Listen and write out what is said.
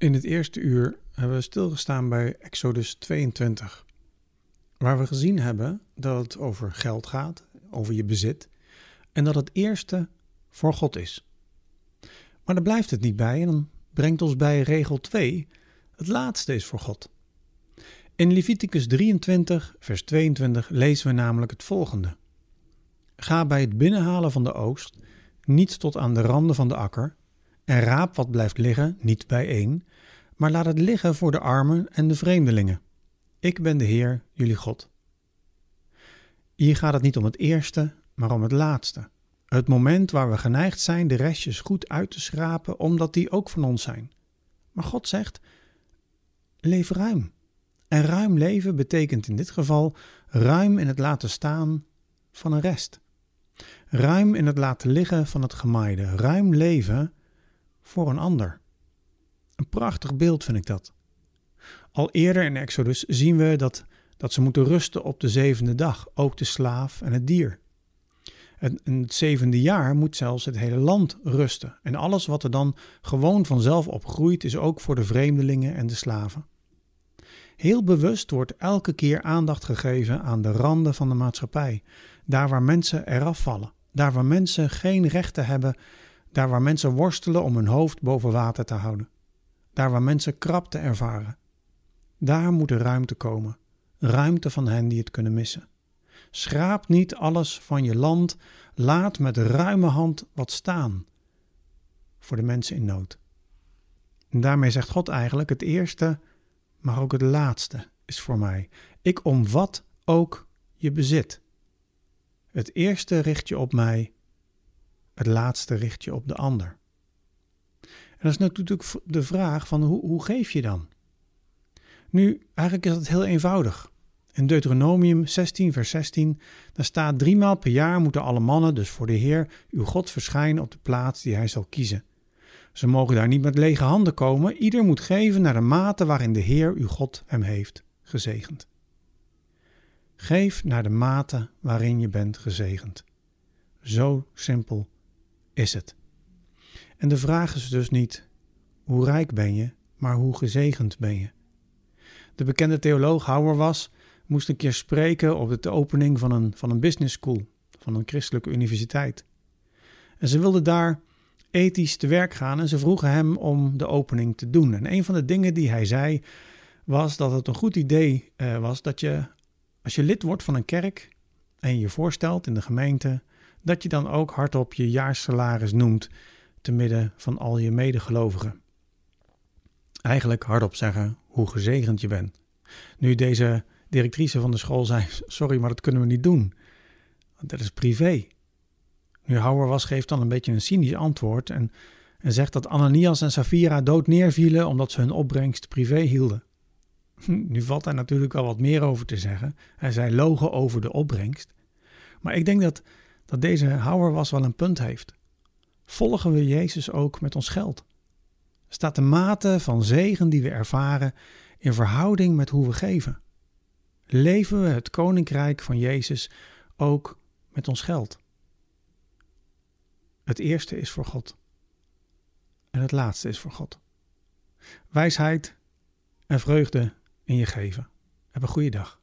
In het eerste uur hebben we stilgestaan bij Exodus 22, waar we gezien hebben dat het over geld gaat, over je bezit, en dat het eerste voor God is. Maar daar blijft het niet bij en dan brengt ons bij regel 2, het laatste is voor God. In Leviticus 23, vers 22 lezen we namelijk het volgende. Ga bij het binnenhalen van de oogst niet tot aan de randen van de akker, en raap wat blijft liggen niet bijeen, maar laat het liggen voor de armen en de vreemdelingen. Ik ben de Heer, jullie God. Hier gaat het niet om het eerste, maar om het laatste. Het moment waar we geneigd zijn de restjes goed uit te schrapen, omdat die ook van ons zijn. Maar God zegt: leef ruim. En ruim leven betekent in dit geval ruim in het laten staan van een rest. Ruim in het laten liggen van het gemaaide. Ruim leven voor een ander. Een prachtig beeld vind ik dat. Al eerder in Exodus zien we dat, dat ze moeten rusten op de zevende dag, ook de slaaf en het dier. En in het zevende jaar moet zelfs het hele land rusten. En alles wat er dan gewoon vanzelf opgroeit, is ook voor de vreemdelingen en de slaven. Heel bewust wordt elke keer aandacht gegeven aan de randen van de maatschappij, daar waar mensen eraf vallen, daar waar mensen geen rechten hebben, daar waar mensen worstelen om hun hoofd boven water te houden daar waar mensen krapte ervaren. Daar moet er ruimte komen, ruimte van hen die het kunnen missen. Schraap niet alles van je land, laat met ruime hand wat staan voor de mensen in nood. En daarmee zegt God eigenlijk: het eerste, maar ook het laatste is voor mij. Ik omvat ook je bezit. Het eerste richt je op mij, het laatste richt je op de ander. En dat is natuurlijk de vraag van hoe, hoe geef je dan? Nu, eigenlijk is dat heel eenvoudig. In Deuteronomium 16, vers 16, daar staat driemaal per jaar moeten alle mannen dus voor de Heer, uw God, verschijnen op de plaats die hij zal kiezen. Ze mogen daar niet met lege handen komen, ieder moet geven naar de mate waarin de Heer, uw God, hem heeft gezegend. Geef naar de mate waarin je bent gezegend. Zo simpel is het. En de vraag is dus niet hoe rijk ben je, maar hoe gezegend ben je. De bekende theoloog Hauer was, moest een keer spreken op de opening van een, van een business school, van een christelijke universiteit. En ze wilden daar ethisch te werk gaan en ze vroegen hem om de opening te doen. En een van de dingen die hij zei was dat het een goed idee uh, was dat je, als je lid wordt van een kerk en je voorstelt in de gemeente, dat je dan ook hardop je jaarsalaris noemt te midden van al je medegelovigen. Eigenlijk hardop zeggen hoe gezegend je bent. Nu deze directrice van de school zei: Sorry, maar dat kunnen we niet doen. Want dat is privé. Nu Houwer was, geeft dan een beetje een cynisch antwoord en, en zegt dat Ananias en Safira dood neervielen omdat ze hun opbrengst privé hielden. Nu valt daar natuurlijk wel wat meer over te zeggen. Hij zei logen over de opbrengst. Maar ik denk dat, dat deze Houwer was wel een punt heeft volgen we Jezus ook met ons geld? Staat de mate van zegen die we ervaren in verhouding met hoe we geven? Leven we het koninkrijk van Jezus ook met ons geld? Het eerste is voor God en het laatste is voor God. Wijsheid en vreugde in je geven. Heb een goede dag.